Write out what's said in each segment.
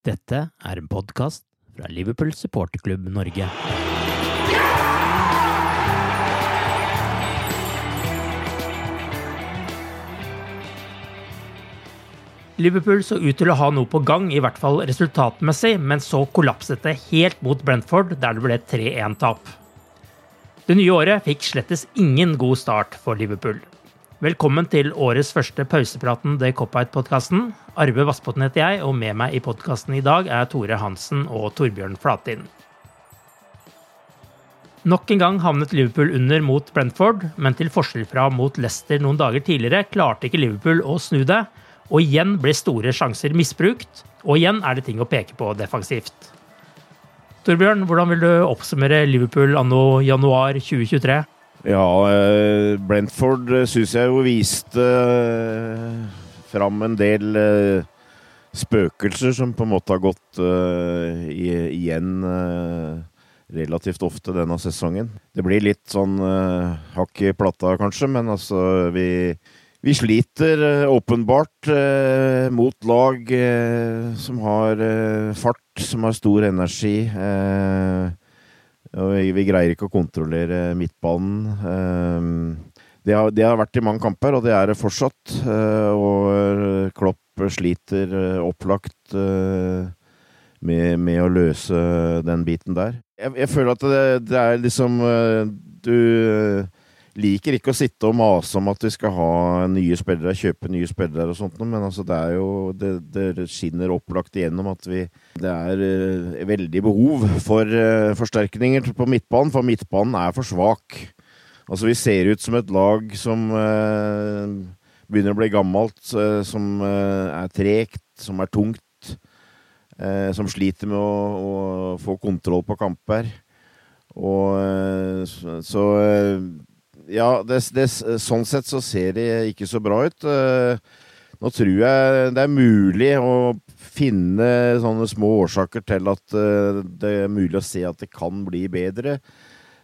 Dette er en podkast fra Liverpool supporterklubb Norge. Liverpool så ut til å ha noe på gang, i hvert fall resultatmessig, men så kollapset det helt mot Brentford, der det ble 3-1-tap. Det nye året fikk slettes ingen god start for Liverpool. Velkommen til årets første pausepraten The Cop-Out-podkasten. Arve Vassbotn heter jeg, og med meg i podkasten i dag er Tore Hansen og Torbjørn Flatin. Nok en gang havnet Liverpool under mot Brentford, men til forskjell fra mot Leicester noen dager tidligere klarte ikke Liverpool å snu det, og igjen ble store sjanser misbrukt, og igjen er det ting å peke på defensivt. Torbjørn, hvordan vil du oppsummere Liverpool anno januar 2023? Ja, eh, Brentford eh, syns jeg jo viste eh, fram en del spøkelser som på en måte har gått igjen relativt ofte denne sesongen. Det blir litt sånn hakk i plata, kanskje, men altså vi vi sliter åpenbart mot lag som har fart, som har stor energi. Eh, og vi, greier ikke å kontrollere midtbanen. Eh, det har, det, har, vært i mange kamper, og det er det fortsatt. og Klopp sliter opplagt med, med, å løse den biten der. Jeg, jeg føler at det, det er liksom Du liker ikke å sitte og mase om at vi skal ha nye spillere, kjøpe nye spillere og sånt, men altså det er jo Det, det skinner opplagt igjennom at vi Det er uh, veldig behov for uh, forsterkninger på midtbanen, for midtbanen er for svak. Altså, vi ser ut som et lag som uh, begynner å bli gammelt, som er tregt, som er tungt, som sliter med å, å, få kontroll på kamper. Og så, ja, det, det, sånn sett så ser det ikke så bra ut. Eh, nå tror jeg det er mulig å finne sånne små årsaker til at eh, det er mulig å se at det kan bli bedre.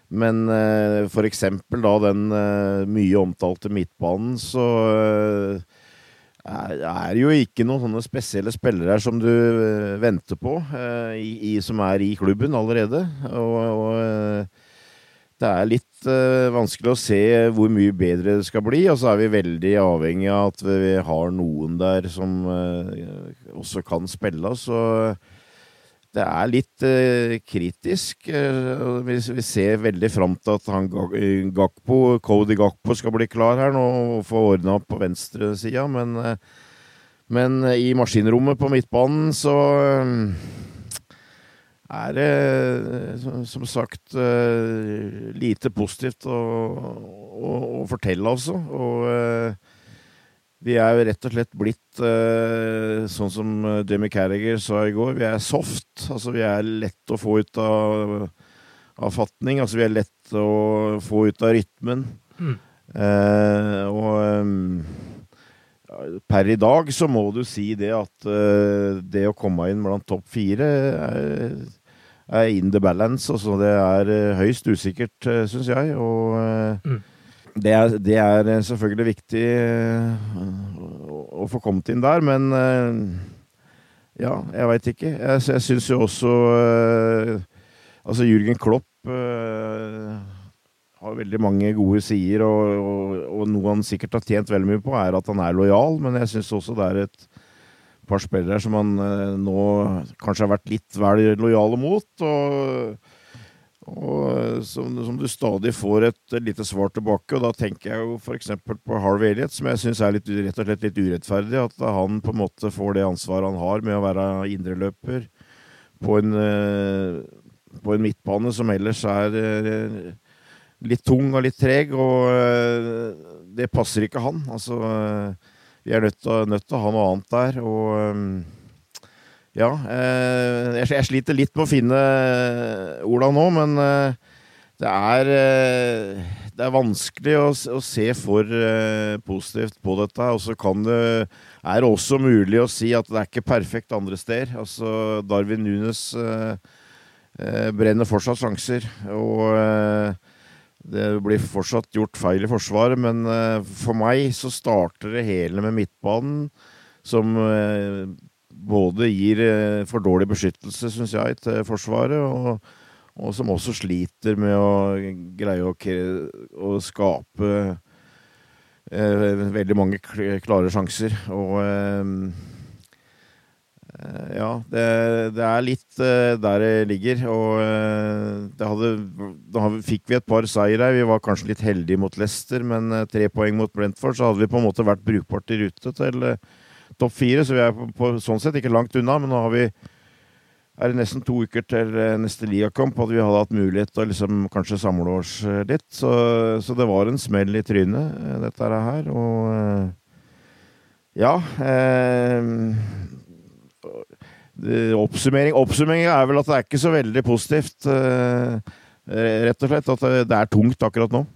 Men eh, for eksempel da den mye omtalte midtbanen, så er det jo ikke noen sånne spesielle spillere her som du venter på, i, som er i klubben allerede. Og, og det er litt uh, vanskelig å se hvor mye bedre det skal bli. Og så er vi veldig avhengig av at vi har noen der som uh, også kan spille. Så det er litt uh, kritisk. Vi, vi, ser veldig fram til at han Gakpo, Cody Gakpo skal bli klar her nå og få ordna opp på venstresida. Men, men i maskinrommet på midtbanen så er det eh, som sagt eh, lite positivt å, å, å fortelle, altså. Og eh, vi er jo rett og slett blitt sånn som Jimmy Carriger sa i går, vi er soft. Altså vi er lett å få ut av, av fatning. Altså vi er lett å få ut av rytmen. Mm. Eh, og per i dag så må du si det at uh, det å komme inn blant topp fire er, er in the balance. Altså det er uh, høyst usikkert, uh, syns jeg. Og mm. det, er, det, er, selvfølgelig viktig å, å, få kommet inn der, men ja, jeg veit ikke. Jeg, jeg syns jo også Altså, Jürgen Klopp har veldig mange gode sider, og, og, og, noe han sikkert har tjent veldig mye på, er at han er lojal, men jeg syns også det er et par spillere som han eh, nå kanskje har vært litt vel lojale mot, og, og som, som, du stadig får et lite svar tilbake. Og da tenker jeg jo f.eks. på Harvey Elliot, som jeg syns er litt, rett og slett litt urettferdig. At han på en måte får det ansvaret han har med å være indreløper på en, eh, på en midtbane som ellers er eh, litt tung og litt treg, og uh, det passer ikke han. Altså, uh, vi er nødt til, å ha noe annet der, og um, ja. Jeg, sliter litt med å finne Ola nå, men det er det er vanskelig å, å se for positivt på dette. Og så kan det er det også mulig å si at det er ikke perfekt andre steder. Altså, Darwin Nunes brenner fortsatt sjanser. Og det blir fortsatt gjort feil i Forsvaret, men uh, for meg så starter det hele med midtbanen, som uh, både gir uh, for dårlig beskyttelse, syns jeg, til Forsvaret, og, og, som også sliter med å greie å, å skape veldig mange klare sjanser. Og Eh, ja, det, det, er litt uh, der det ligger. Og uh, det hadde, da fikk vi et par seire. Vi var kanskje litt heldige mot Leicester, men tre poeng mot Brentford, så hadde vi på en måte vært brukbart i rute til topp fire. Så vi er på, på, sånn sett ikke langt unna, men nå har vi er det nesten to uker til neste ligakamp. Hadde vi hadde hatt mulighet til å liksom, kanskje samle oss litt. Så, så, det var en smell i trynet, dette her. Og ja. Eh, Oppsummering Oppsummering er vel at det er ikke så veldig positivt, uh, rett og slett. At det er tungt akkurat nå.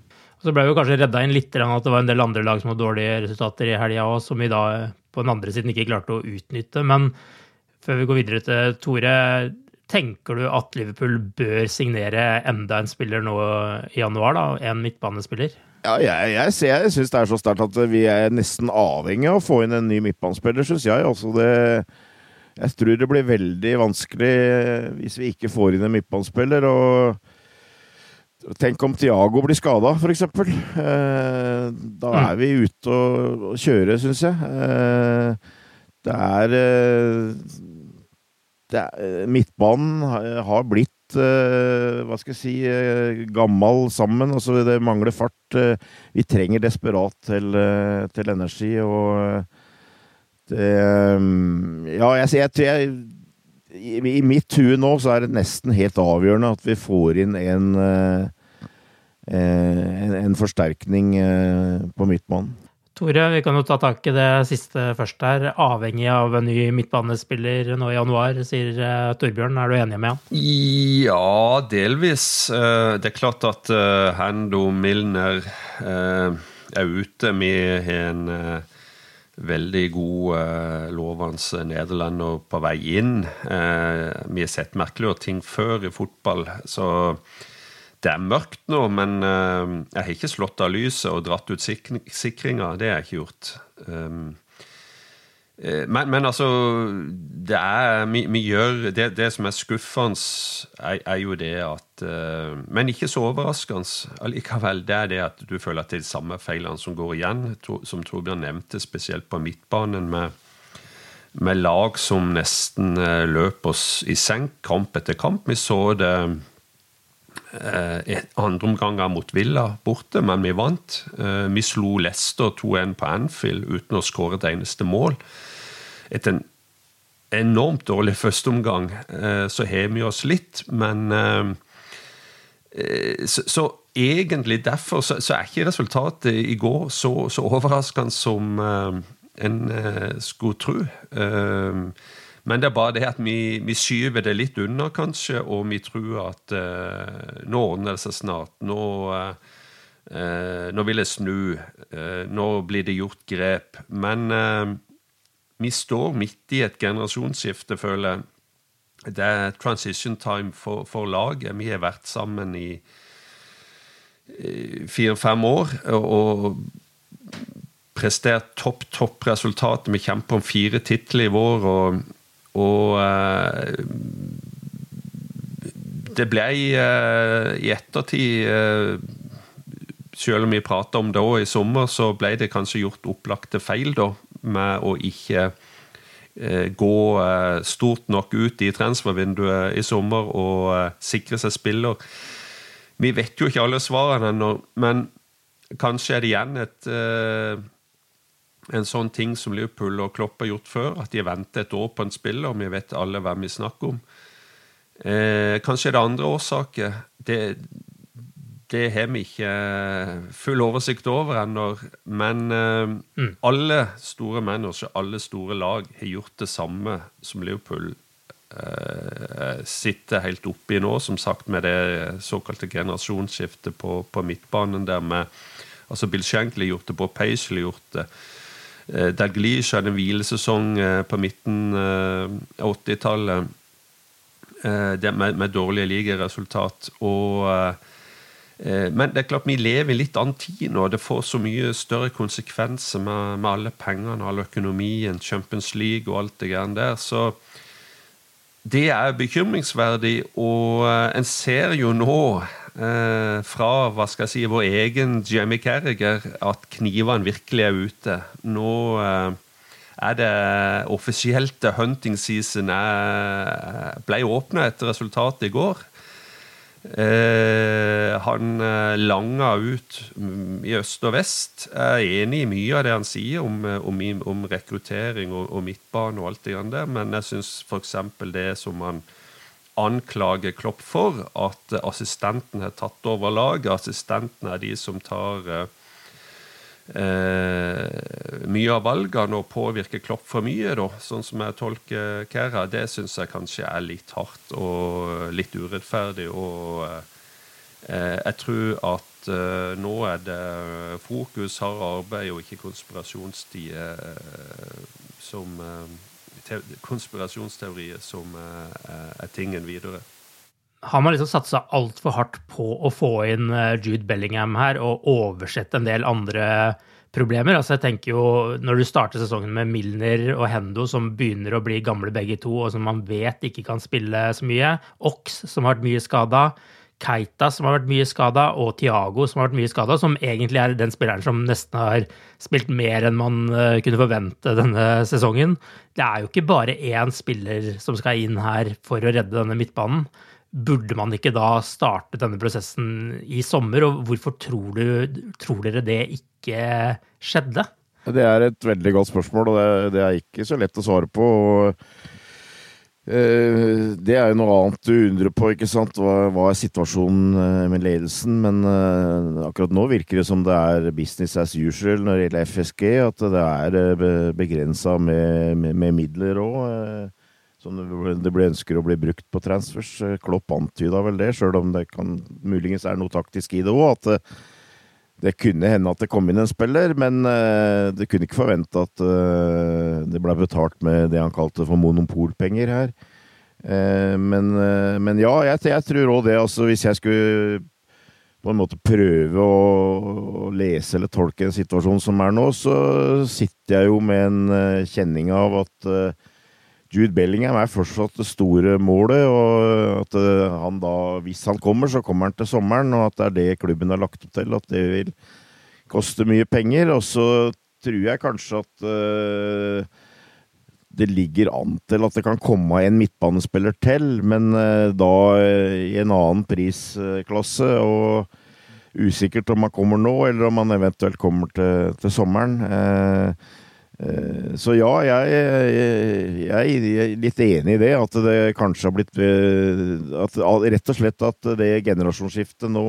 Så ble vi kanskje redda inn litt at det var en del andre lag som hadde dårlige resultater i helga òg, som vi da på den andre siden ikke klarte å utnytte. Men før vi går videre til Tore, tenker du at Liverpool bør signere enda en spiller nå i januar? da, En midtbanespiller? Ja, jeg, jeg, jeg syns det er så sterkt at vi er nesten avhengig av å få inn en ny midtbanespiller, syns jeg. Altså det jeg tror det blir veldig vanskelig eh, hvis vi ikke får inn en midtbanespiller. og Tenk om Tiago blir skada, f.eks. Eh, da er vi ute og kjøre, syns jeg. Eh, det er, det er Midtbanen har blitt hva skal jeg si gammel sammen. Altså, det mangler fart. Vi trenger desperat til, til energi. og Ja, jeg, jeg, jeg i, I mitt hue nå så er det nesten helt avgjørende at vi får inn en, eh, en, en forsterkning eh, på midtbanen. Tore, vi kan jo ta tak i det siste først her. Avhengig av en ny midtbanespiller nå i januar, sier Torbjørn. Er du enig med han? Ja, delvis. Det er klart at Hendo Hando Milner er ute med en veldig god eh, lovende nederlender på vei inn. Eh, vi har sett merkeligere ting før i fotball, så det er mørkt nå. Men eh, jeg har ikke slått av lyset og dratt ut sik sikringa. Det har jeg ikke gjort. Um, men, men, altså det, er, vi, vi gjør, det, det, som er skuffende, er, er jo det at uh, Men ikke så overraskende allikevel. Det er det at du føler at det er de samme feilene som går igjen, som Torbjørn nevnte, spesielt på midtbanen, med, med lag som nesten uh, løper oss i senk kamp etter kamp. Vi så det andre omganger mot Villa borte, men vi vant. vi slo Leicester 2-1 på Anfield uten å skåre et eneste mål etter en enormt dårlig førsteomgang, eh, så har vi oss litt, men eh, eh, så, så egentlig derfor så, så, er ikke resultatet i går så, så overraskende som en skulle tro. Men det er bare det at vi, vi skyver det litt unna, kanskje, og vi tror at nå ordner det seg snart. Nå nå vil jeg snu. Nå blir det gjort grep. Men vi står midt i et generasjonsskifte, føler jeg. Det er transition time for, for laget. Vi har vært sammen i fire-fem år og prestert topp, topp resultat. Vi kjemper om fire titler i vår, og, og det ble i ettertid selv om vi prata om det òg i sommer, så ble det kanskje gjort opplagte feil da, med å ikke eh, gå eh, stort nok ut i transfervinduet i sommer og eh, sikre seg spiller. Vi vet jo ikke alle svarene ennå, men kanskje er det igjen et en sånn ting som Liverpool og Klopp har gjort før, at de venter et år på en spiller. og Vi vet alle hvem vi snakker om. Kanskje er det andre årsaker. Det, det har vi ikke full oversikt over ennå. Men uh, mm. alle store managere, alle store lag, har gjort det samme som Liverpool uh, sitter helt oppi nå, som sagt, med det såkalte generasjonsskiftet på, på midtbanen der med altså Bill Shankly gjort det, Bob Paisley gjort det. Uh, Dalglish hadde en hvilesesong på midten av 80-tallet med, med, dårlige ligaresultat. Og Eh, men det er klart vi lever i litt annen tid nå. Det får så mye større konsekvenser med, med alle pengene, all økonomien, Champions League og alt det greiene der. Så det er bekymringsverdig, og eh, en ser jo nå eh, fra hva skal jeg si, vår egen Jamie Carriger at knivene virkelig er ute. Nå eh, er det offisielt hunting season ble åpna etter resultatet i går. Eh, han eh, langa ut i øst og vest. Jeg er enig i mye av det han sier om, eh, om, om rekruttering og, og, midtbane og alt det der, men jeg syns f.eks. det som han anklager Klopp for, at assistenten har tatt over laget. Assistenten er de som tar eh, eh, mye av valgene og påvirker Klopp for mye, da, sånn som jeg tolker Kæra, det syns jeg kanskje er litt hardt og litt urettferdig. Og eh, jeg tror at eh, nå er det fokus, hardt arbeid og ikke konspirasjonstider eh, som eh, Konspirasjonsteorier som eh, er tingen videre har man liksom satsa altfor hardt på å få inn eh, Jude Bellingham her og oversette en del andre problemer? Altså jeg tenker jo, Når du starter sesongen med Milner og Hendo, som begynner å bli gamle begge to, og som man vet ikke kan spille så mye, Ox, som har vært mye skada, Keita, som har vært mye skada, og Tiago, som har vært mye skada, som egentlig er den spilleren som nesten har spilt mer enn man eh, kunne forvente denne sesongen. Det er jo ikke bare én spiller som skal inn her for å redde denne midtbanen. Burde man ikke da starte denne prosessen i sommer, og hvorfor tror, du, tror dere det ikke skjedde? Det er et veldig godt spørsmål, og det det er ikke så lett å svare på. Og, uh, det er jo noe annet du undrer på, ikke sant. Hva, hva er situasjonen eh, med ledelsen? Men uh, akkurat nå virker det som det er business as usual når det gjelder FSG. At det er begrensa med, med, med, midler òg som det ble ønsker å bli brukt på transfers. Klopp antyda vel det, sjøl om det kan muligens er noe taktisk i det òg. At det, det, kunne hende at det kom inn en spiller, men uh, det kunne ikke forvente at det ble betalt med det han kalte for monopolpenger her. Men, men, ja, jeg, jeg tror òg det. Altså, hvis jeg skulle på en måte prøve å, å, lese eller tolke en situasjon som er nå, så sitter jeg jo med en kjenning av at Jude Bellingham er fortsatt det store målet, og at eh, han da, hvis han kommer, så kommer han til sommeren, og at det er det klubben har lagt opp til, at det vil koste mye penger. Og så tror jeg kanskje at uh, det ligger an til at det kan komme en midtbanespiller til, men uh, da i en annen prisklasse. og Usikkert om han kommer nå, eller om han eventuelt kommer til, til sommeren. Uh, Eh, så ja, jeg, jeg, er litt enig i det. At det kanskje har blitt eh, at, Rett og slett at det generasjonsskiftet nå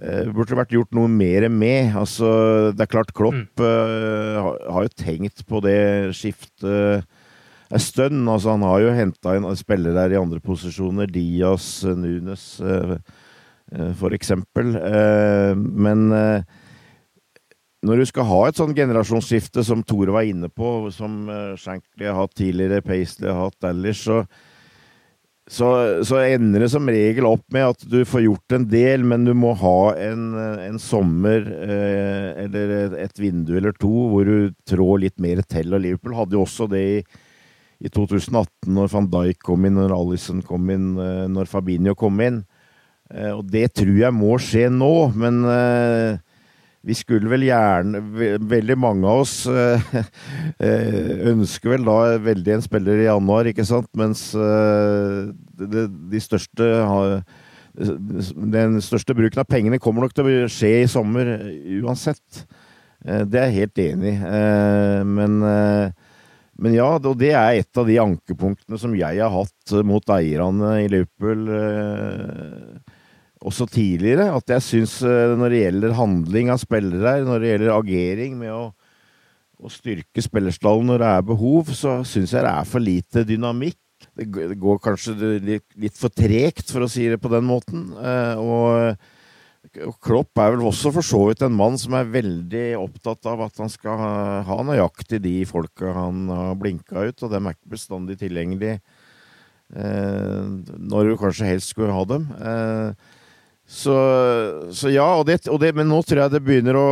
eh, burde vært gjort noe mer med. Altså, det er klart Klopp mm. har jo tenkt på det skiftet en stund. Altså, han har jo henta inn spillere der i andre posisjoner. Diaz, Nunes eh, for eksempel. Eh, men eh, når du skal ha et sånn generasjonsskifte som Tore var inne på, som Shankly har hatt tidligere, Paisley har hatt ellers, så, så, så, ender det som regel opp med at du får gjort en del, men du må ha en, en sommer eh, eller et vindu eller to hvor du trår litt mer til. Og Liverpool hadde jo også det i i 2018, når van Dijk kom inn, når Alison kom inn, eh, når Fabinho kom inn. Eh, og det tror jeg må skje nå, men eh, vi skulle vel gjerne Veldig mange av oss ønsker vel da veldig en spiller i januar, ikke sant? Mens de største Den største bruken av pengene kommer nok til å skje i sommer uansett. Det er jeg helt enig i. Men men ja, og det er et av de ankepunktene som jeg har hatt eh, mot eierne i Liverpool eh, også tidligere. At jeg syns eh, når det gjelder handling av spillere, når det gjelder agering med å, å styrke spillerstallen når det er behov, så syns jeg det er for lite dynamikk. Det går kanskje litt for tregt, for å si det på den måten. Eh, og Klopp er vel også for så vidt en mann som er veldig opptatt av at han skal ha nøyaktig de folka han har blinka ut, og dem er ikke bestandig tilgjengelig eh, når du kanskje helst skulle ha dem. Eh, så, så, ja, og det, og det, men nå tror jeg det begynner å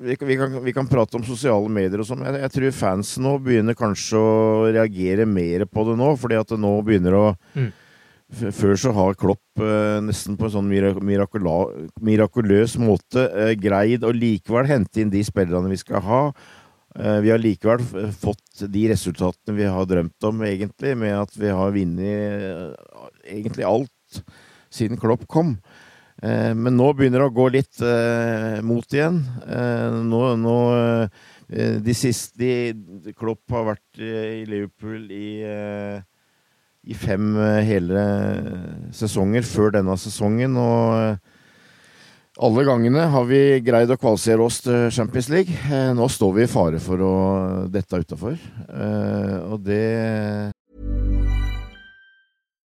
vi, vi, kan, vi kan, prate om sosiale medier og sånn. Jeg, jeg, tror fansen nå begynner kanskje å reagere mer på det nå, fordi at det nå begynner å mm før så har Klopp eh, nesten på en sånn mirakuløs måte eh, greid å likevel hente inn de spillerne vi skal ha. Eh, vi har likevel fått de resultatene vi har drømt om, egentlig, med at vi har vunnet eh, egentlig alt siden Klopp kom. Eh, men nå begynner det å gå litt eh, mot igjen. nå, nå de siste de, Klopp har vært i Liverpool i i fem eh, hele sesonger før denne sesongen. Og eh, alle gangene har vi greid å kvalifisere oss til Champions League. Eh, nå står vi i fare for å dette utafor, og det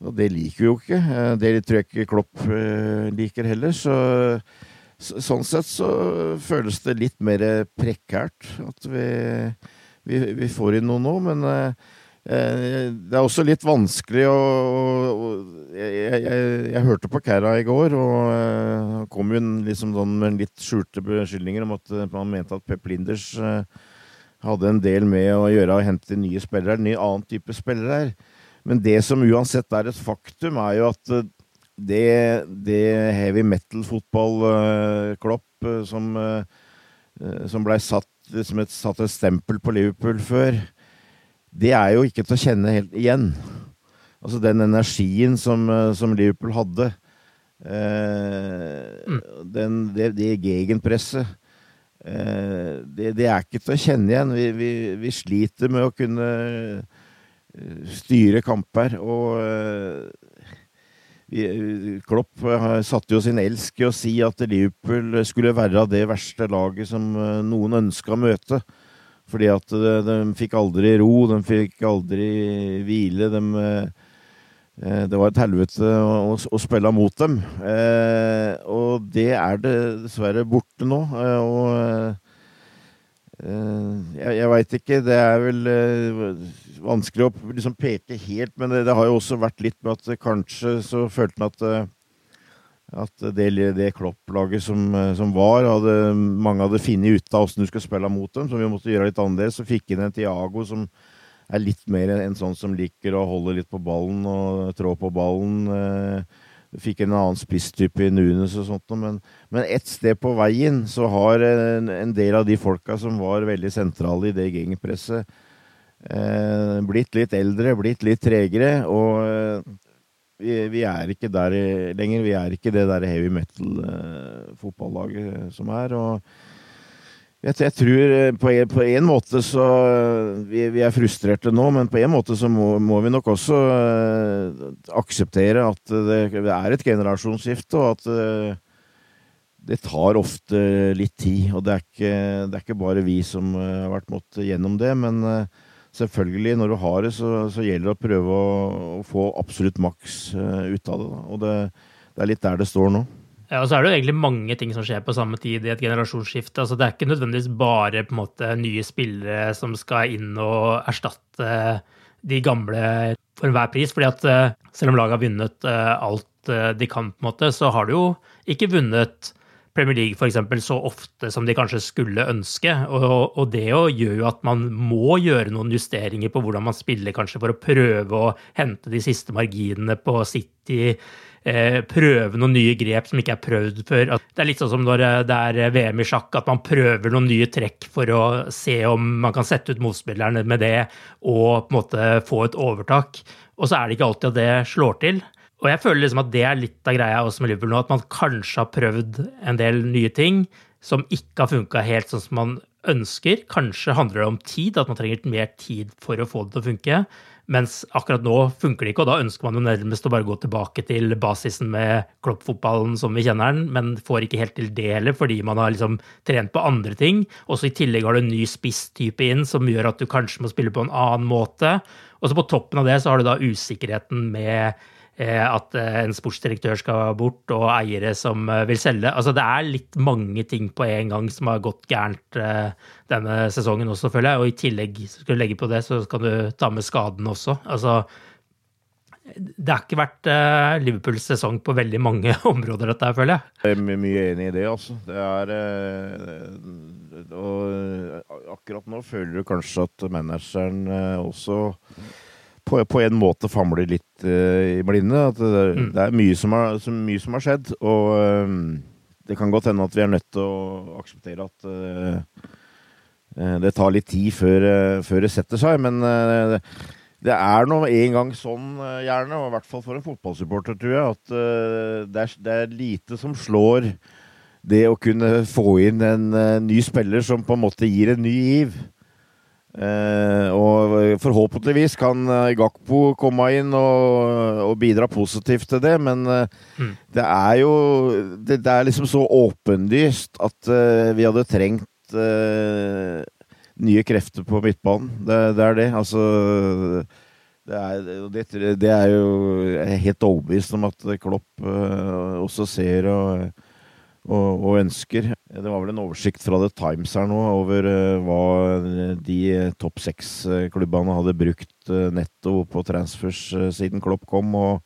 Og det liker vi jo ikke. Eh, Det tror jeg ikke Klopp eh, liker heller. Så, så sånn sett så føles det litt mer prekært at vi, vi, vi får inn noe nå. Men eh, det er også litt vanskelig å, jeg, jeg, jeg, hørte på Kæra i går, og kom jo liksom sånn med litt skjulte beskyldninger om at man mente at Pep Linders hadde en del med å gjøre å hente nye spillere, en ny annen type spillere her. Men det som uansett er et faktum, er jo at eh, det, det heavy metal-fotball-klopp som, eh, som blei satt som et, satt et stempel på Liverpool før, det er jo ikke til å kjenne helt igjen. Altså den energien som, eh, som Liverpool hadde, eh, den, det, det gegenpresset eh, det, det er ikke til å kjenne igjen. Vi, vi, vi sliter med å kunne eh, styre kamper. Og eh, Klopp eh, satte jo sin elsk i å si at Liverpool skulle være det verste laget som eh, noen ønska å møte. Fordi at de, fikk aldri ro, de fikk aldri hvile. De, eh, det var et helvete å, å, spille mot dem. Eh, og det er det dessverre borte nå. Eh, og eh, jeg, jeg veit ikke. Det er vel eh, vanskelig å liksom peke helt, men det, det har jo også vært litt med at kanskje så følte han at eh, at det, det Klopp-laget som, eh, som var, hadde, mange hadde funnet ut av åssen du skulle spille mot dem, så vi måtte gjøre litt annerledes. Så fikk inn en Tiago som er litt mer en sånn som liker å holde litt på ballen og trå på ballen. eh, Fikk en annen spisstype i Nunes og sånt, men, men ett sted på veien så har en, en del av de folka som var veldig sentrale i det gegenpresset, eh, blitt litt eldre, blitt litt tregere, og eh, vi, vi er ikke der lenger. Vi er ikke det der heavy metal-fotballaget som er. og jeg, jeg tror eh, på en, på en måte så vi, vi er frustrerte nå, men på en måte så må, må vi nok også uh, akseptere at det, det er et generasjonsskifte, og at uh, det tar ofte litt tid. Og det er ikke, det er ikke bare vi som eh, har vært måttet gjennom det, men uh, selvfølgelig, når du har det, så, så gjelder det å prøve å, å få absolutt maks eh, ut av det. Da. Og det, det er litt der det står nå. Ja, og så er det jo egentlig mange ting som skjer på samme tid i et generasjonsskifte. Altså, det er ikke nødvendigvis bare måte nye spillere som skal inn og erstatte de gamle for enhver pris. fordi at eh, selv om laget har vunnet eh, alt eh, de kan, på en måte, så har de jo ikke vunnet Premier League for eksempel, så ofte som de kanskje skulle ønske. Og, og det jo gjør jo at man må gjøre noen justeringer på hvordan man spiller, kanskje for å prøve å hente de siste marginene på City prøve noen nye grep som ikke er prøvd før. Det er litt sånn som når eh, det er VM i sjakk, at man prøver noen nye trekk for å se om man kan sette ut motspillerne med det og på en måte få et overtak. Og så er det ikke alltid at det slår til. Og jeg føler liksom at det er litt av greia også med Liverpool nå, at man kanskje har prøvd en del nye ting som ikke har funka helt sånn som man ønsker. Kanskje handler det om tid, at man trenger mer tid for å få det til å funke. Mens akkurat nå funker det ikke, og da ønsker man jo nærmest å bare gå tilbake til basisen med kloppfotballen som vi kjenner den, men får ikke helt til det heller, fordi man har liksom trent på andre ting. Og så i tillegg har du en ny spisstype inn som gjør at du kanskje må spille på en annen måte. Og så på toppen av det så har du da usikkerheten med at eh, en sportsdirektør skal bort, og eiere som eh, vil selge. Altså Det er litt mange ting på en gang som har gått gærent eh, denne sesongen også, føler jeg. Og i tillegg, skal du legge på det, så kan du ta med skaden også. Altså det har ikke vært eh, Liverpools sesong på veldig mange områder, dette her, føler jeg. Jeg er mye enig i det, altså. Det er eh, Og akkurat nå føler du kanskje at manageren eh, også på, på en måte famler litt uh, i blinde. At det, Mm. det er mye som, har, så mye som har skjedd. Og eh, det kan godt hende at vi er nødt til å akseptere at uh, det tar litt tid før, før det setter seg. Men det er nå en gang sånn, gjerne, og i hvert fall for en fotballsupporter, tror jeg, at det, er, det er lite som slår det å kunne få inn en ny spiller som på en måte gir en ny giv. Eh, og forhåpentligvis kan eh, Gakpo komme inn og, og bidra positivt til det, men eh, Mm. det er jo det, det er liksom så åpenlyst at uh, vi hadde trengt uh, nye krefter på midtbanen. Det, det er det. Altså det er, det, er jo helt overbevist om at Klopp uh, også ser og, og, og ønsker. Det var vel en oversikt fra The Times her nå over eh, hva de topp seks-klubbene hadde brukt eh, netto på transfers eh, siden Klopp kom. og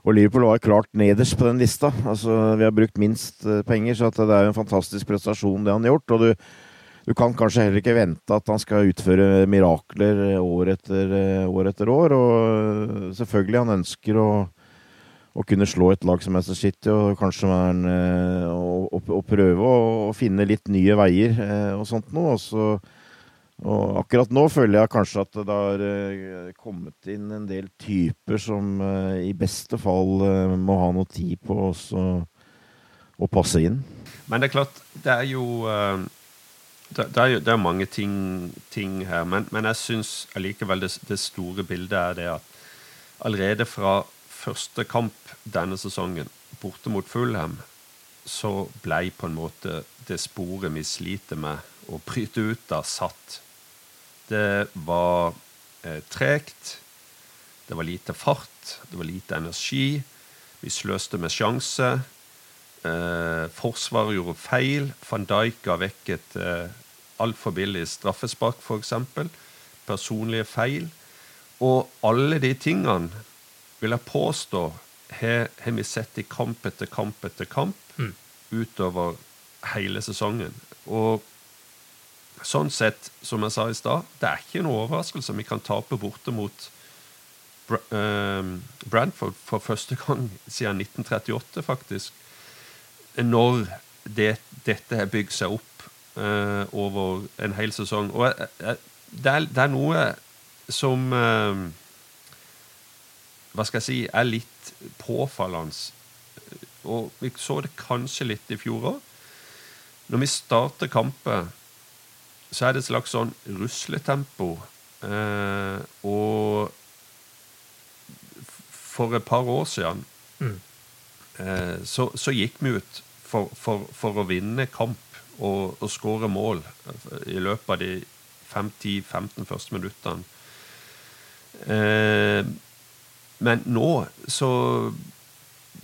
og Liverpool var klart nederst på den lista. Altså, vi har brukt minst eh, penger, så det er jo en fantastisk prestasjon det han har gjort. Og du, du kan kanskje heller ikke vente at han skal utføre mirakler eh, år etter eh, år. Etter år. Og eh, selvfølgelig, han ønsker å, å kunne slå et lag som Manchester City, og kanskje eh, å, å, å prøve å, å finne litt nye veier eh, og sånt noe. Og og akkurat nå føler jeg kanskje at det har eh, kommet inn en del typer som eh, i beste fall må ha noe tid på også å passe inn. Men det er klart, det er jo det er jo det er mange ting, ting her, men, men jeg syns allikevel det, det store bildet er det at allerede fra første kamp denne sesongen, borte mot Fulham, så blei på en måte det sporet vi sliter med å bryte ut av, satt. Det var eh, tregt. Det var lite fart. Det var lite energi. Vi sløste med sjanse. Eh, forsvaret gjorde feil. Van Dijk ga vekk et eh, altfor billig straffespark, f.eks. Personlige feil. Og alle de tingene vil jeg påstå har vi sett i kamp etter kamp etter kamp Mm. utover hele sesongen. Og sånn sett, som jeg sa i stad, det er ikke noe overraskelse. Vi kan tape borte mot Br uh, Brantford for første gang siden 1938, faktisk. Når det, dette har bygd seg opp uh, over en hel sesong. Og jeg, jeg, det, er, det er noe som eh, Hva skal jeg si er litt påfallende. Og vi så det kanskje litt i fjor òg. Når vi starter kamper, så er det et slags sånn rusletempo. Eh, og for et par år siden Mm. eh, så, så gikk vi ut for, for, for å vinne kamp og, og skåre mål i løpet av de 5-10-15 første minuttene. Eh, men nå så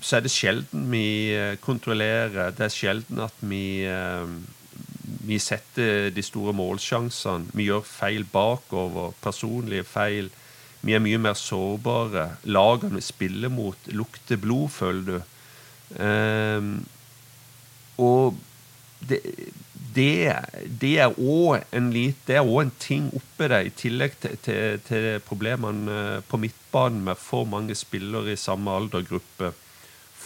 så er det sjelden vi eh, kontrollerer. Det er sjelden at vi, eh, vi setter de store målsjansene. Vi gjør feil bakover, personlige feil. Vi er mye mer sårbare. Lagene vi spiller mot, lukter blod, føler du. Um, og det, det, det er òg en, en ting oppi det, i tillegg til, til, til problemene eh, på midtbanen med for mange spillere i samme aldergruppe.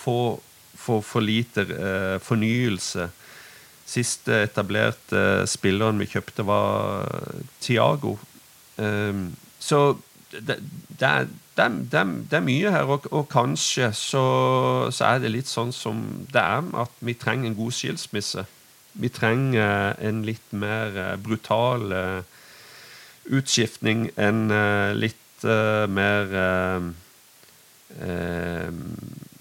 For, for, for lite eh, fornyelse. Siste etablerte spilleren vi kjøpte, var Tiago. Um, så det, det, er, det, det er mye her, og, og kanskje så, så er det litt sånn som det er, at vi trenger en god skilsmisse. Vi trenger en litt mer eh, brutal eh, utskiftning enn eh, litt mer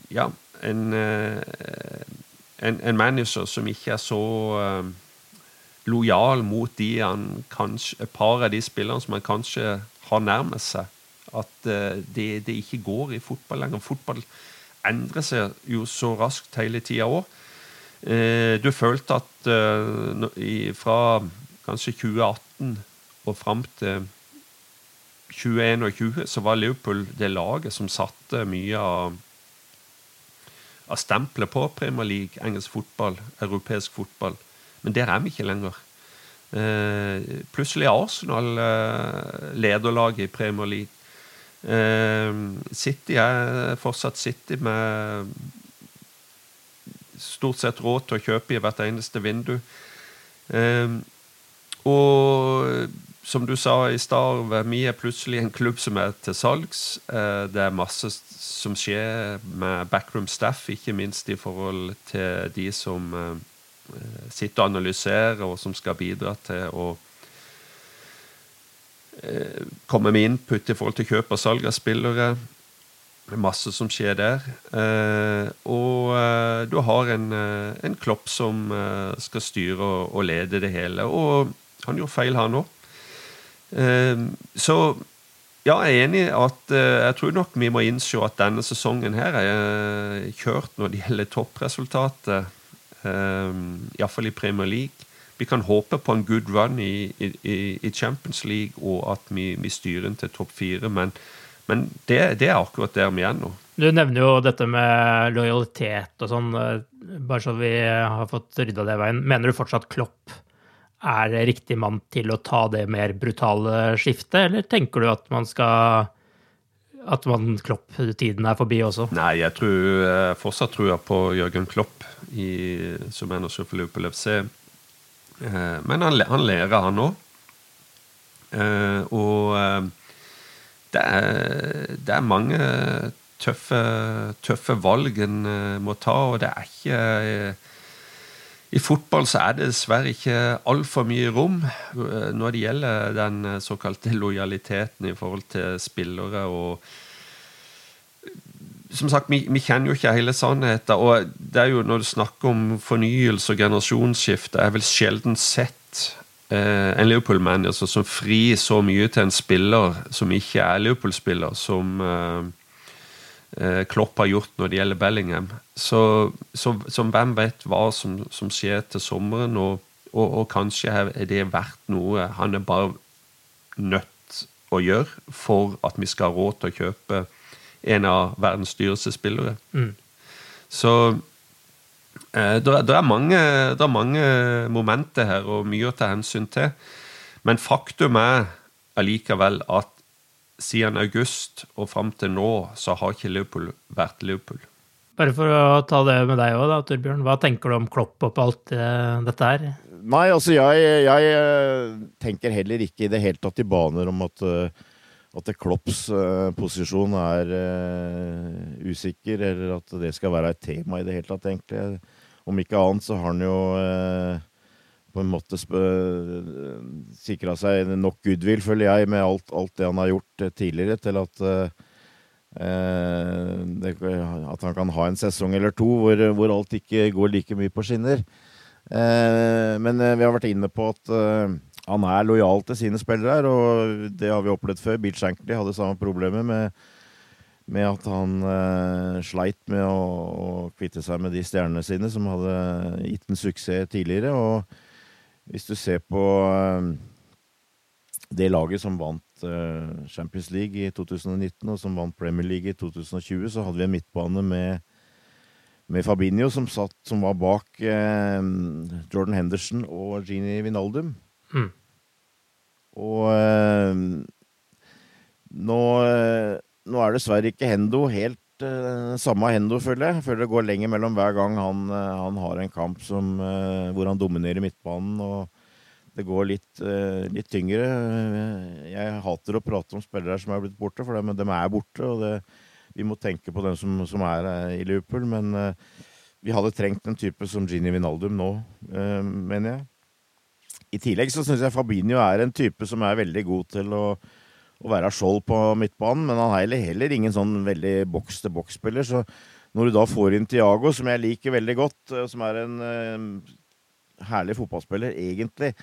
Ja, en, en, en manager som ikke er så lojal mot de han kanskje, et par av de spillerne som han kanskje har nærmet seg. At det, det ikke går i fotball lenger. Fotball endrer seg jo så raskt hele tida òg. Eh, du følte at eh, fra kanskje 2018 og fram til 2021 så var Liverpool det laget som satte mye av av stempelet på Premier League, engelsk fotball, europeisk fotball. Men der er vi ikke lenger. Eh, plutselig er Arsenal eh, lederlaget i Premier League. Eh, City er fortsatt City med stort sett råd til å kjøpe i hvert eneste vindu. Eh, og som du sa i stad, vi er plutselig en klubb som er til salgs. Eh, Det er masse som skjer med backroom staff, ikke minst i forhold til de som eh, sitter og analyserer, og som skal bidra til å eh, komme med input i forhold til kjøp og salg av spillere. Det er masse som skjer der. Eh, og eh, du har en, eh, en Klopp som skal styre og, og, lede det hele. Og han gjorde feil, han òg. Så ja, jeg er enig at jeg tror nok vi må innse at denne sesongen her er kjørt når det gjelder toppresultatet. Um, Iallfall i Premier League. Vi kan håpe på en good run i, i, i Champions League, og at vi, vi styrer til topp fire, men, men det, det, er akkurat der vi er nå. Du nevner jo dette med lojalitet og sånn, bare så vi har fått rydda det veien. Mener du fortsatt Klopp er riktig mann til å ta det mer brutale skiftet, eller tenker du at man skal at man Klopp-tiden er forbi også? Nei, jeg tror jeg fortsatt tror jeg på Jørgen Klopp i, som manager for Liverpool FC. Eh, men han, han lærer, han òg. Eh, og eh, det er, det er mange tøffe, tøffe valg en må ta, og det er ikke i fotball så er det dessverre ikke altfor mye rom når det gjelder den såkalte lojaliteten i forhold til spillere. og som sagt, vi, vi, kjenner jo ikke hele sannheten. Og det er jo når du snakker om fornyelse og generasjonsskifte, er vel sjelden sett eh, en Liverpool-manager som frir så mye til en spiller som ikke er Liverpool-spiller, som eh, eh, Klopp har gjort når det gjelder Bellingham. Så, så, så hvem vet hva som, som skjer til sommeren, og, og, og, kanskje er det verdt noe han er bare nødt å gjøre for at vi skal ha råd til å kjøpe en av verdens dyreste spillere. Mm. Så eh, det, er, mange, mange, er mange momenter her og mye å ta hensyn til. Men faktum er allikevel at siden august og fram til nå så har ikke Liverpool vært Liverpool. Bare for å ta det med deg òg, Torbjørn. Hva tenker du om Klopp og alt uh, dette her? Nei, altså jeg, jeg, eh, tenker heller ikke i det hele tatt i baner om at at Klopps posisjon er uh, usikker, eller at det skal være et tema i det hele tatt, egentlig. Om ikke annet så har han jo eh, på en måte uh, sikra seg nok goodwill, føler jeg, med alt, alt det han har gjort tidligere, til at det, at han kan ha en sesong eller to hvor, hvor alt ikke går like mye på skinner. men vi har vært inne på at han er lojal til sine spillere, og det har vi opplevd før. Bill Shankly hadde samme problemet med, med at han eh, sleit med å, å, kvitte seg med de stjernene sine som hadde gitt en suksess tidligere. Og hvis du ser på eh, det laget som vant eh, Champions League i 2019, og som vant Premier League i 2020, så hadde vi en midtbane med med Fabinho, som, satt, som var bak Jordan Henderson og Gini Vinaldum. Mm. Og øh, nå, øh, nå, er dessverre ikke Hendo helt øh, samme Hendo, føler jeg. Føler det går lenger mellom hver gang han, han har en kamp som, hvor han dominerer midtbanen. og det går litt, litt, tyngre. Jeg hater å prate om spillere som er blitt borte, for de, de er borte. og det, Vi må tenke på dem som, som er i Liverpool. Men vi hadde trengt en type som Gini Vinaldum nå, mener jeg. I tillegg så syns jeg Fabinho er en type som er veldig god til å, å være skjold på midtbanen, men han er heller, ingen sånn veldig boks-til-boks-spiller. Så når du da får inn Tiago, som jeg liker veldig godt, eh, som er en uh, herlig fotballspiller egentlig,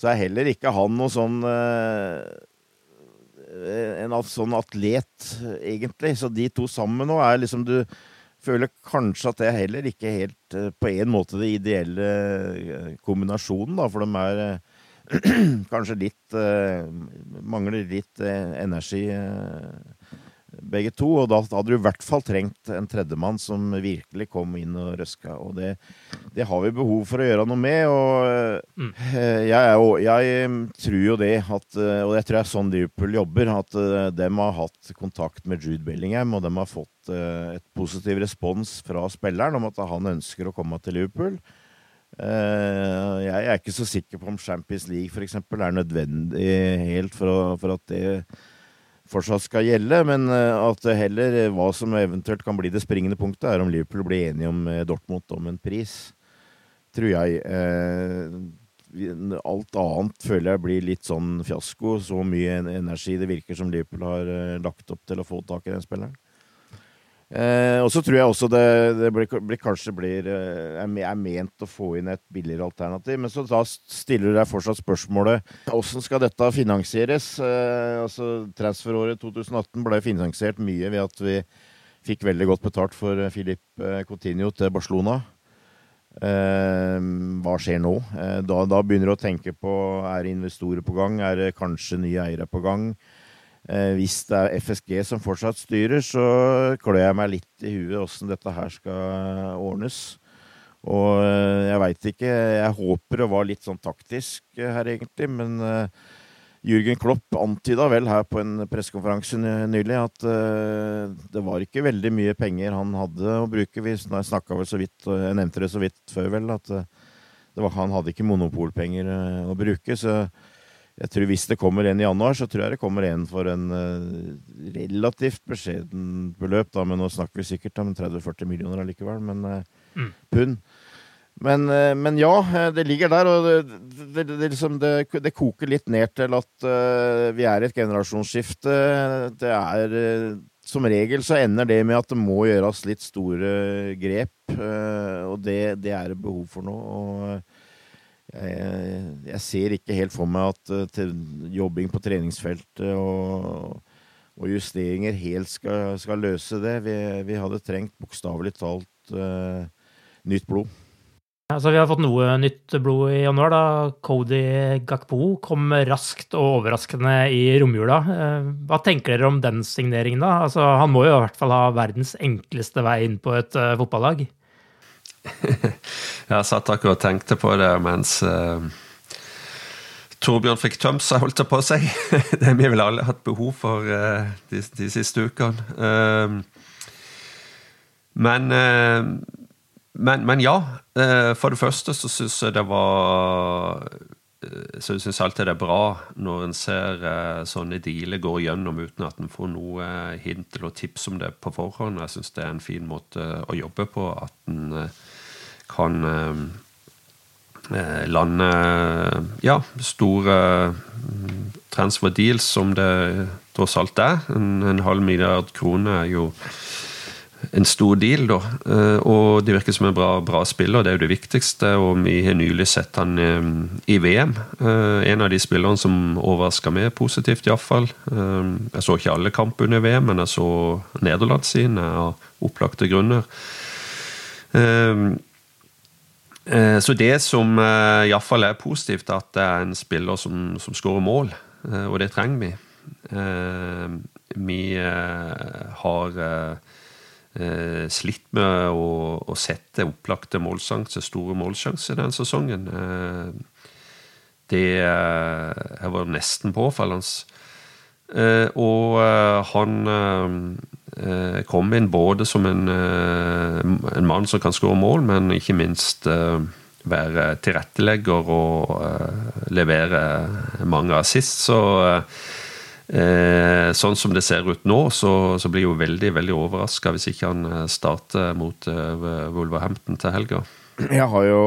så er heller ikke han noe sånn uh, en sånn atlet, egentlig. Så de to sammen nå er liksom du føler kanskje at det er heller ikke helt på en måte det ideelle kombinasjonen, da, for de er kanskje litt Mangler litt energi, begge to. Og da hadde du i hvert fall trengt en tredjemann som virkelig kom inn og røska. Og det, det har vi behov for å gjøre noe med. Og mm. jeg, jeg, tror jo det at Og jeg tror det er sånn Liverpool jobber. At de har hatt kontakt med Jude Bellingham, og de har fått et positiv respons fra spilleren om at han ønsker å komme til Liverpool. Jeg er ikke så sikker på om Champions League for eksempel, er nødvendig helt for, for at det fortsatt skal gjelde, men at det heller hva som eventuelt kan bli det springende punktet, er om Liverpool blir enige om Dortmund om en pris, tror jeg. alt annet føler jeg blir litt sånn fiasko. Så mye energi det virker som Liverpool har eh, lagt opp til å få tak i den spilleren. Eh, og så tror jeg også det, det blir, blir, kanskje blir, eh, er, ment å få inn et billigere alternativ. Men så da stiller du deg fortsatt spørsmålet hvordan skal dette finansieres? Eh, altså Transferåret 2018 ble finansiert mye ved at vi fikk veldig godt betalt for Filip eh, Coutinho til Barcelona. Eh, hva skjer nå? Eh, da, da, begynner du å tenke på er investorer på gang, er det kanskje nye eiere på gang? Eh, hvis det er FSG som fortsatt styrer, så klør jeg meg litt i huet åssen dette her skal ordnes. Og eh, jeg veit ikke. Jeg håper det var litt sånn taktisk eh, her, egentlig. Men Jürgen Klopp antyda vel her på en pressekonferanse nylig at det var ikke veldig mye penger han hadde å bruke. Vi snakka vel så vidt, jeg nevnte det så vidt før, vel, at var, han hadde ikke monopolpenger å bruke. så jeg tror Hvis det kommer en i januar, så tror jeg det kommer en for en uh, relativt beskjeden beløp. da, Men nå snakker vi sikkert om 30-40 millioner allikevel, men uh, mm. pund. Men, uh, men, ja, det ligger der, og det, det, det, liksom, det koker litt ned til at vi er i et generasjonsskifte. Det er Som regel så ender det med at det må gjøres litt store grep, og det, er det behov for nå. og jeg, jeg, ser ikke helt for meg at uh, jobbing på treningsfeltet og, og justeringer helt skal, skal løse det. Vi, vi hadde trengt bokstavelig talt uh, nytt blod. Altså, vi har fått noe nytt blod i januar. da. Cody Gakpo kom raskt og overraskende i romjula. Eh, hva tenker dere om den signeringen? da? Altså, han må jo i hvert fall ha verdens enkleste vei inn på et fotballag? Jeg satt akkurat og tenkte på det mens uh, Torbjørn fikk tømt holdt det på seg. det har vi vel alle hatt behov for uh, de, de, siste ukene. Uh, men, men, men, ja. for det første så syns jeg det var så jeg syns alltid det er bra når en ser sånne dealer gå gjennom uten at en får noe hint eller tips om det på forhånd. Jeg syns det er en fin måte å jobbe på. At en kan eh, eh, lande ja, store mm, transfer deals, som det tross alt er. En, en halv milliard kroner er jo en stor deal, da. Eh, og det virker som en bra, bra spiller, det er jo det viktigste. Og vi har nylig sett han i VM. En av de spillerne som overraska meg positivt, iallfall. Jeg så ikke alle kamper under VM, men jeg så Nederland sine av opplagte grunner. Eh, så det som uh, iallfall er positivt, at det er en spiller som, som skårer mål, eh, og det trenger vi. Vi har slitt med å, å sette opplagte målsjanser, store målsjanser, den sesongen. Det har vært nesten påfallende. Og han Eh, kom inn både som en, eh, en mann som kan skåre mål, men ikke minst eh, være tilrettelegger og levere mange assist. Så sånn som det ser ut nå, så, så blir jeg jo veldig veldig overraska hvis ikke han starter mot Wolverhampton til helga. Jeg har jo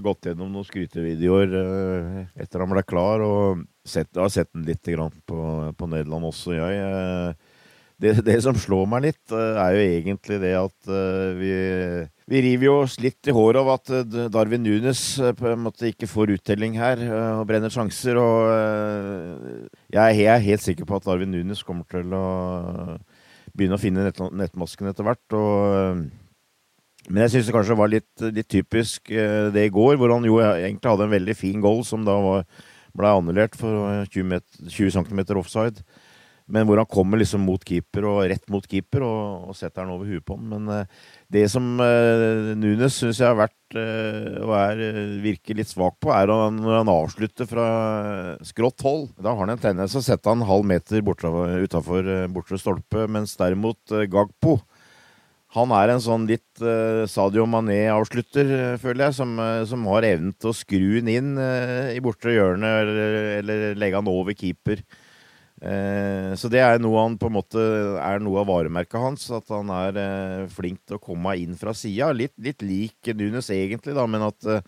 gått gjennom noen skrytevideoer etter han ble klar, og sett, har sett den litt på, på Nederland også, jeg det, det, som slår meg litt, eh, er jo egentlig det at uh, vi, vi river jo oss litt i håret av at uh, Darwin Nunes på en måte ikke får uttelling her og brenner sjanser. Og jeg er, helt sikker på at Darwin Nunes kommer til å begynne å finne nett, nettmasken etter hvert. og men jeg syns det kanskje var litt, litt typisk det i går, hvor han jo egentlig hadde en veldig fin goal som da ble annullert for 20, meter, 20 cm offside. Men hvor han kommer liksom mot keeper og rett mot keeper og, og setter den over huet på han. Men uh, det som uh, Nunes syns jeg har vært uh, og er, virker litt svak på, er når han avslutter fra skrått hold. Da har han en tendens til å sette han halv meter utafor bortre stolpe, mens derimot Gagpo han er en sånn litt uh, Sadio Mané-avslutter, føler jeg, som, som, har evnen til å skru den inn uh, i bortre hjørne eller, eller legge han over keeper. Eh, så det er noe han på en måte er noe av varemerket hans. At han er eh, flink til å komme inn fra sida. Litt, litt, lik Nunes egentlig, da, men at eh,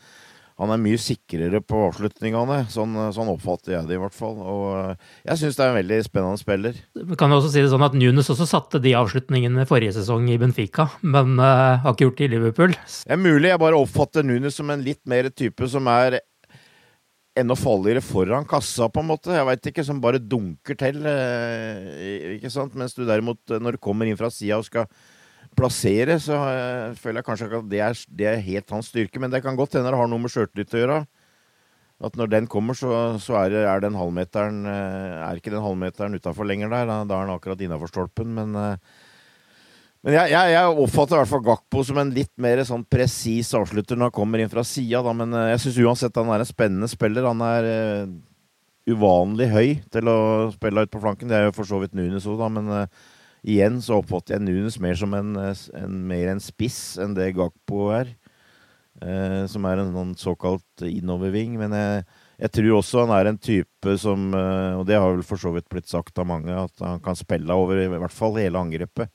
han er mye sikrere på avslutningene. Sånn, sånn oppfatter jeg det i hvert fall. Og jeg syns det er en veldig spennende spiller. Vi kan også si det sånn at Nunes også satte de avslutningene forrige sesong i Benfica, men uh, har ikke gjort det i Liverpool. Det er mulig jeg bare oppfatter Nunes som en litt mer type som er enda farligere foran kassa, på en måte. Jeg veit ikke, som bare dunker til. Eh, ikke sant? Mens du derimot, når du kommer inn fra sida og skal plassere, så uh, føler jeg kanskje at det er, det er, helt hans styrke. Men det kan godt hende det har noe med sjøltillit å gjøre. At når den kommer, så, så er, er, den halvmeteren Er ikke den halvmeteren utafor lenger der. Da, da er den akkurat innafor stolpen. Men, men jeg, jeg, jeg, oppfatter i hvert fall Gakpo som en litt mer sånn presis avslutter når han kommer inn fra sida. Men jeg syns uansett han er en spennende spiller. Han er uvanlig høy til å spille ut på flanken. Det er jo for så vidt Nunes òg, da. men igjen så oppfatter jeg Nunes mer som en, en, mer en spiss enn det Gakpo er. Uh, som er en sånn såkalt innoverving. Men jeg, jeg, tror også han er en type som eh, Og det har vel for så vidt blitt sagt av mange, at han kan spille over i hvert fall hele angrepet.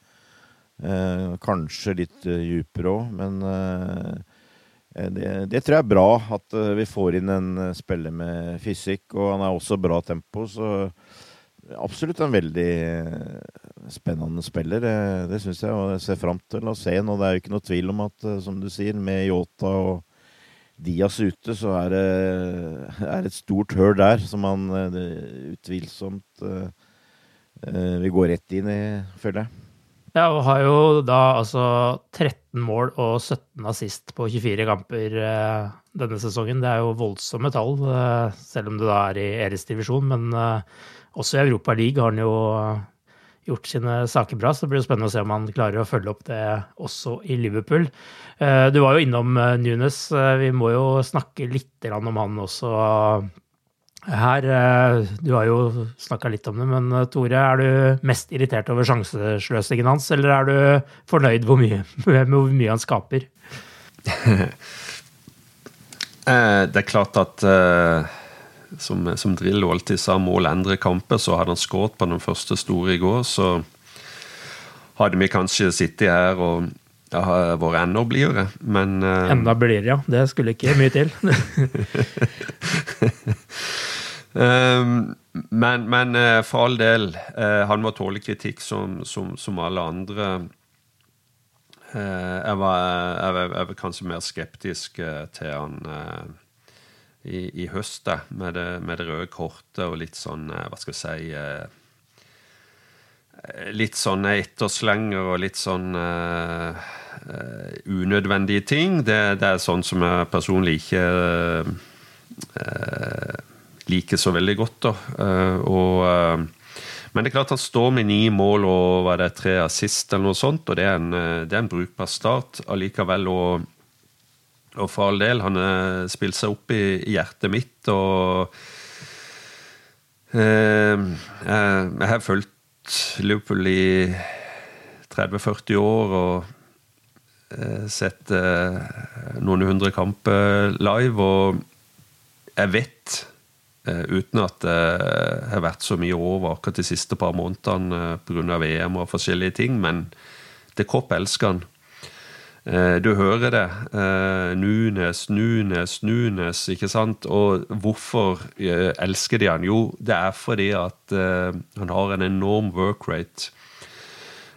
Eh, kanskje litt uh, dypere òg, men eh, det, det, tror jeg er bra at uh, vi får inn en spiller med fysikk. Og han er også bra tempo, så absolutt en veldig spennende spiller. Det, det syns jeg, og jeg ser fram til å se nå. Det er jo ikke noe tvil om at, eh, som du sier, med Yota og Dias ute, så er det er et stort høl der som han eh, utvilsomt uh, vil gå rett inn i, føler jeg. Ja, og har jo da altså 13 mål og 17 assist på 24 kamper eh, denne sesongen. Det er jo voldsomme tall, eh, selv om det da er i Eres divisjon. Men også i Europa League har han jo gjort sine saker bra, så det blir jo spennende å se om han klarer å følge opp det også i Liverpool. Eh, du var jo innom eh, Nunes. Eh, vi må jo snakke litt om han også her. Du har jo snakka litt om det, men Tore, er du mest irritert over sjansesløsingen hans, eller er du fornøyd hvor mye, med hvor mye han skaper? det er klart at som, som Drillo alltid sa, mål endrer kamper, så hadde han skåret på den første store i går, så hadde vi kanskje sittet her og ja, vært enda blidere, men. Enda blidere, ja. Det skulle ikke mye til. um, men, men uh, for all del, uh, han må tåle kritikk som, som, som alle andre. Jeg var, jeg, jeg, var, kanskje mer skeptisk til han i, i høst, med det, med det, røde kortet og litt sånn eh, Hva skal vi si eh, Litt sånne etterslenger og litt sånn uh, uh, unødvendige ting. Det, det, er sånn som jeg personlig ikke uh, liker så veldig godt. da. og men det er klart han står med ni mål og var det tre assist, eller noe sånt, og det er en, det er en brukbar start. Allikevel Og, og for all del, han spilte seg opp i, hjertet mitt, og eh, jeg, har fulgt Liverpool i 30-40 år og eh, sett eh, noen hundre kamper live, og jeg vet, eh, uten at det har vært så mye over akkurat de siste par månedene eh, pga. VM og forskjellige ting, men det kropp elsker han. Eh, du hører det. Eh, Nunes, Nunes, Nunes, ikke sant? Og hvorfor eh, elsker de han? Jo, det er fordi at han har en enorm work rate.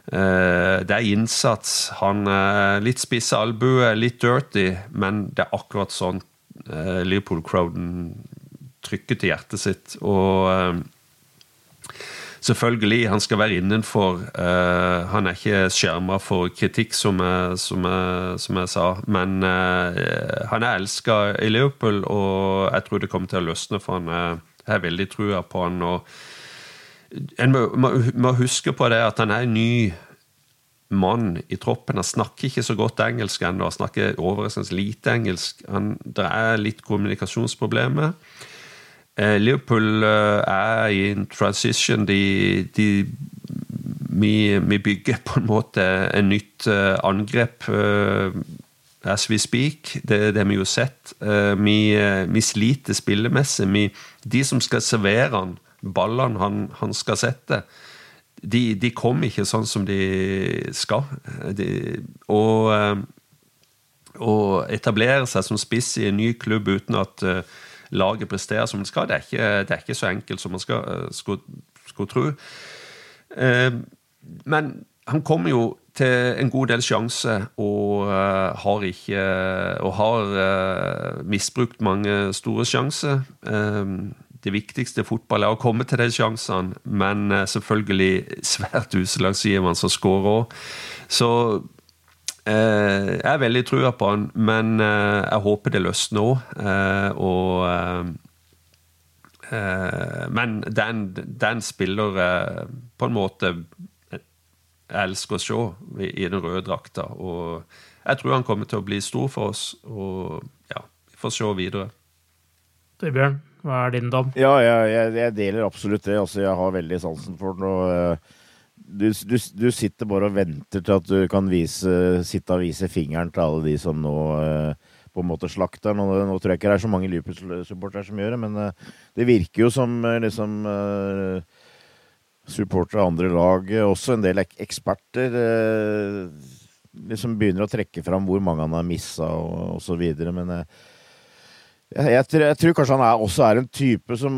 Det er innsats. Han er litt spisse albuer, litt dirty, men det er akkurat sånn Liverpool-crowden trykker til hjertet sitt. Og Selvfølgelig, han skal være innenfor. Uh, han er ikke skjerma for kritikk, som jeg, som jeg, som jeg sa. Men uh, han er elska i Liverpool, og jeg tror det kommer til å løsne for han. Jeg har veldig trua på han. og En må, må, huske på det at han er en ny mann i troppen. Han snakker ikke så godt engelsk ennå. Han snakker overraskende lite engelsk. Han, det er litt kommunikasjonsproblemer. Eh, Liverpool eh, er i en transition. De, de vi, vi, bygger på en måte en nytt eh, angrep as we speak. Det det vi har sett. Vi, vi sliter spillemessig. Vi, de som skal servere han, ballene han, han skal sette, de, de kommer ikke sånn som de skal. De, og å etablere seg som spiss i en ny klubb uten at uh, laget presterer som det skal, det er ikke, det er ikke så enkelt som man skal, uh, skulle, skulle tro. Uh, men han kommer jo til en god del sjanse og har ikke Og har misbrukt mange store sjanser. det viktigste i fotball er å komme til de sjansene, men selvfølgelig svært uslagsgivende som skårer òg. Så Eh, jeg er veldig trua på han, men eh, jeg håper det løsner òg. Eh, og Men den, den spiller på en måte jeg elsker å se i den røde drakta. Og jeg tror han kommer til å bli stor for oss. Og ja, vi får se videre. Torbjørn, hva er din dom? Ja, jeg, jeg, jeg deler absolutt det. Altså, jeg har veldig sansen for den. og du, du, du, sitter bare og venter til at du kan vise, sitte og vise fingeren til alle de som nå uh, på en måte slakter. Nå, nå, tror jeg ikke det er så mange Liverpool-supportere som gjør det, men uh, det virker jo som uh, liksom supportere av andre lag, også en del ek eksperter, liksom begynner å trekke fram hvor mange han har missa og osv. Men jeg, jeg, jeg, tror kanskje han er, også er en type som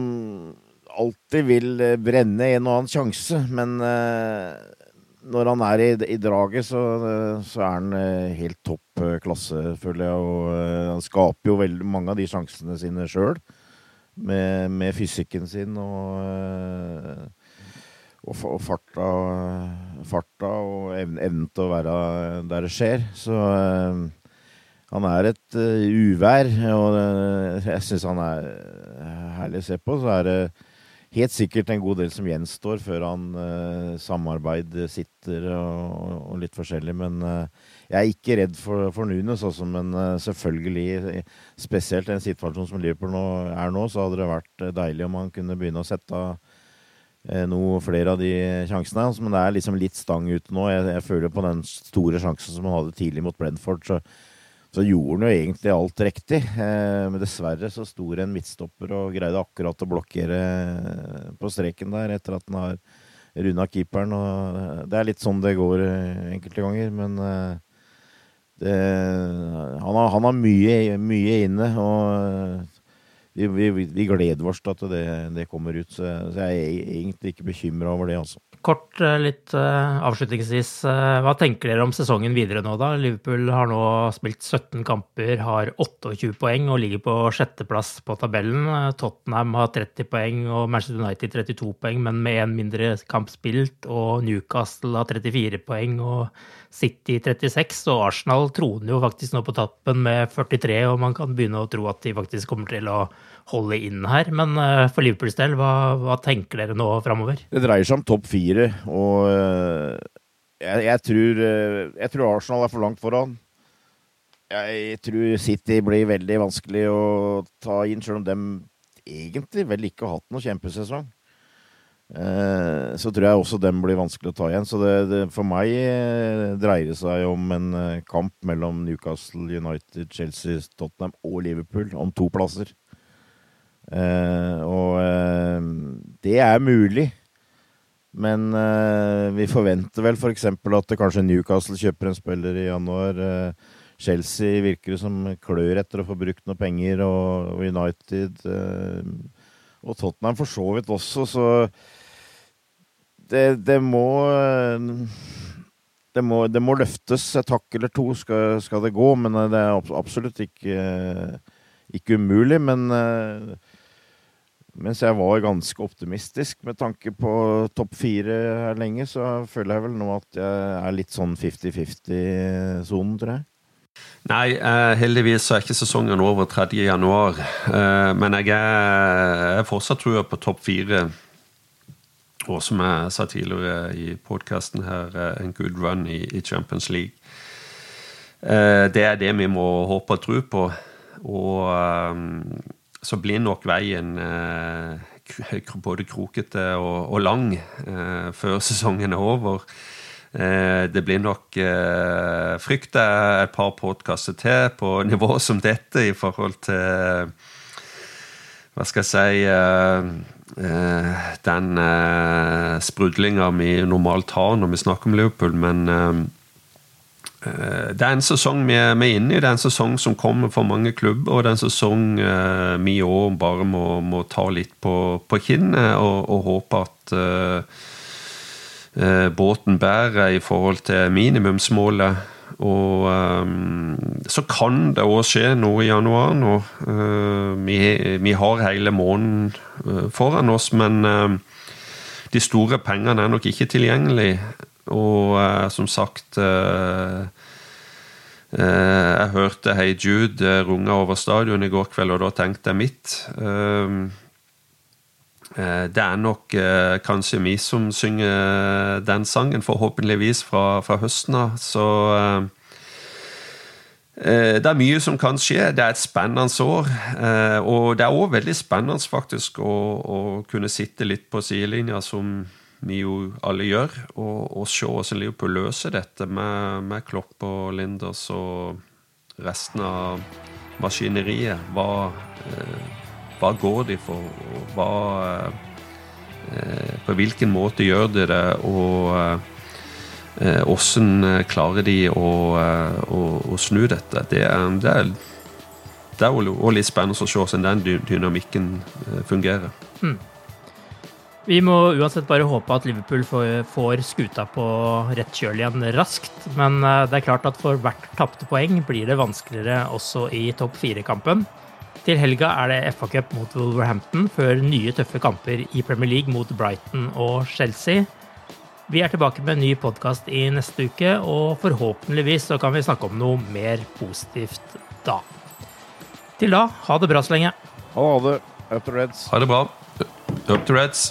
alltid vil eh, brenne en og annen sjanse, men eh, når han er i, i draget, så, eh, så, er han helt topp klasse, føler jeg. Og han skaper jo veldig mange av de sjansene sine sjøl, med, med, fysikken sin og, og, og farta, farta, og evnen til å være der det skjer. Så han er et uvær, og jeg syns han er herlig å se på. Så er det helt sikkert en god del som gjenstår før han uh, samarbeid sitter og, og, litt forskjellig. Men uh, jeg er ikke redd for, for Nunes, også, men uh, selvfølgelig, spesielt i en situasjon som Liverpool nå er nå, så hadde det vært deilig om han kunne begynne å sette av noe flere av de sjansene. hans, men det er liksom litt stang ute nå. Jeg, jeg, føler på den store sjansen som han hadde tidlig mot Brenford. så så gjorde han jo egentlig alt riktig. Eh, men dessverre så sto det en midtstopper og greide akkurat å blokkere eh, på streken der etter at han har runda keeperen. Og eh, det er litt sånn det går enkelte ganger, men det, han, har, han har mye, mye inne. og vi, vi, gleder oss til at det, det kommer ut, så jeg er egentlig ikke bekymra over det. altså. Kort eh, litt uh, avslutningsvis. Uh, hva tenker dere om sesongen videre nå, da? Liverpool har nå spilt 17 kamper, har 28 poeng og ligger på sjetteplass på tabellen. Tottenham har 30 poeng og Manchester United 32 poeng, men med én mindre kamp spilt. Og Newcastle har 34 poeng og City 36. Og Arsenal troner jo faktisk nå på tappen med 43, og man kan begynne å tro at de faktisk kommer til å holde inn her. Men uh, for Liverpools del, hva, hva, tenker dere nå framover? Det dreier seg om topp fire, og uh, jeg, jeg, tror, uh, jeg, tror, Arsenal er for langt foran. Jeg tror City blir veldig vanskelig å ta inn, selv om de egentlig vel ikke har hatt noen kjempesesong. Så tror jeg også den blir vanskelig å ta igjen. Så det, det, for meg dreier det seg om en kamp mellom Newcastle United, Chelsea, Tottenham og Liverpool om to plasser. Eh, og eh, det er mulig. Men eh, vi forventer vel f.eks. For at kanskje Newcastle kjøper en spiller i januar. Chelsea virker som klør etter å få brukt noe penger, og, og United Og Tottenham for så vidt også, så det, det må det må, det må, løftes et hakk eller to, skal, skal, det gå. Men det er absolutt ikke, ikke umulig. Men mens jeg var ganske optimistisk med tanke på topp fire her lenge, så føler jeg vel nå at jeg er litt sånn 50-50-sonen, tror jeg. Nei, eh, heldigvis er ikke sesongen over 3. januar. Eh, men jeg er, fortsatt trua på topp fire. Og som jeg sa tidligere i podkasten her, eh, en good run i, Champions League. Det er det vi må håpe og tro på. Og så blir nok veien eh, både krokete og, og lang eh, før sesongen er over. Eh, det blir nok eh, frykter et par podkaster til på nivå som dette i forhold til Hva skal jeg si eh, eh, Den eh, sprudlinga vi normalt har når vi snakker om Liverpool, men eh, det er en sesong vi er, inne i. Det er en sesong som kommer for mange klubber, og det er en sesong eh, vi òg bare må, må, ta litt på, på kinnet og, og, håpe at uh, båten bærer i forhold til minimumsmålet. Og um, så kan det òg skje noe i januar nå. Uh, vi, vi, har hele måneden foran oss, men uh, de store pengene er nok ikke tilgjengelige. Og uh, som sagt uh, uh, Jeg hørte Hey Jude runge over stadion i går kveld, og da tenkte jeg mitt. Det er nok kanskje vi som synger den sangen, forhåpentligvis fra, fra høsten av. Så det er mye som kan skje. Det er et spennende år. Og det er òg veldig spennende faktisk å, å kunne sitte litt på sidelinja som vi jo alle gjør, og, og se hvordan Liverpool løser dette med, med Klopp og Linders og resten av maskineriet. Hva, eh, hva går de for? Hva, eh, på hvilken måte gjør de det? Og Åssen hvordan klarer de å, å, å snu dette? Det er, det er, det er også litt spennende å se hvordan den dynamikken fungerer. Mm. Vi må uansett bare håpe at Liverpool får skuta på rett kjøl igjen raskt. Men eh, det er klart at for hvert tapte poeng blir det vanskeligere også i topp fire-kampen. Til helga er det FA-cup mot Wolverhampton før nye tøffe kamper i Premier League mot Brighton og Chelsea. Vi er tilbake med en ny podkast i neste uke, og forhåpentligvis så kan vi snakke om noe mer positivt da. Til da, ha det bra så lenge. Ha det. Up to Reds. Ha det bra. Up to Reds.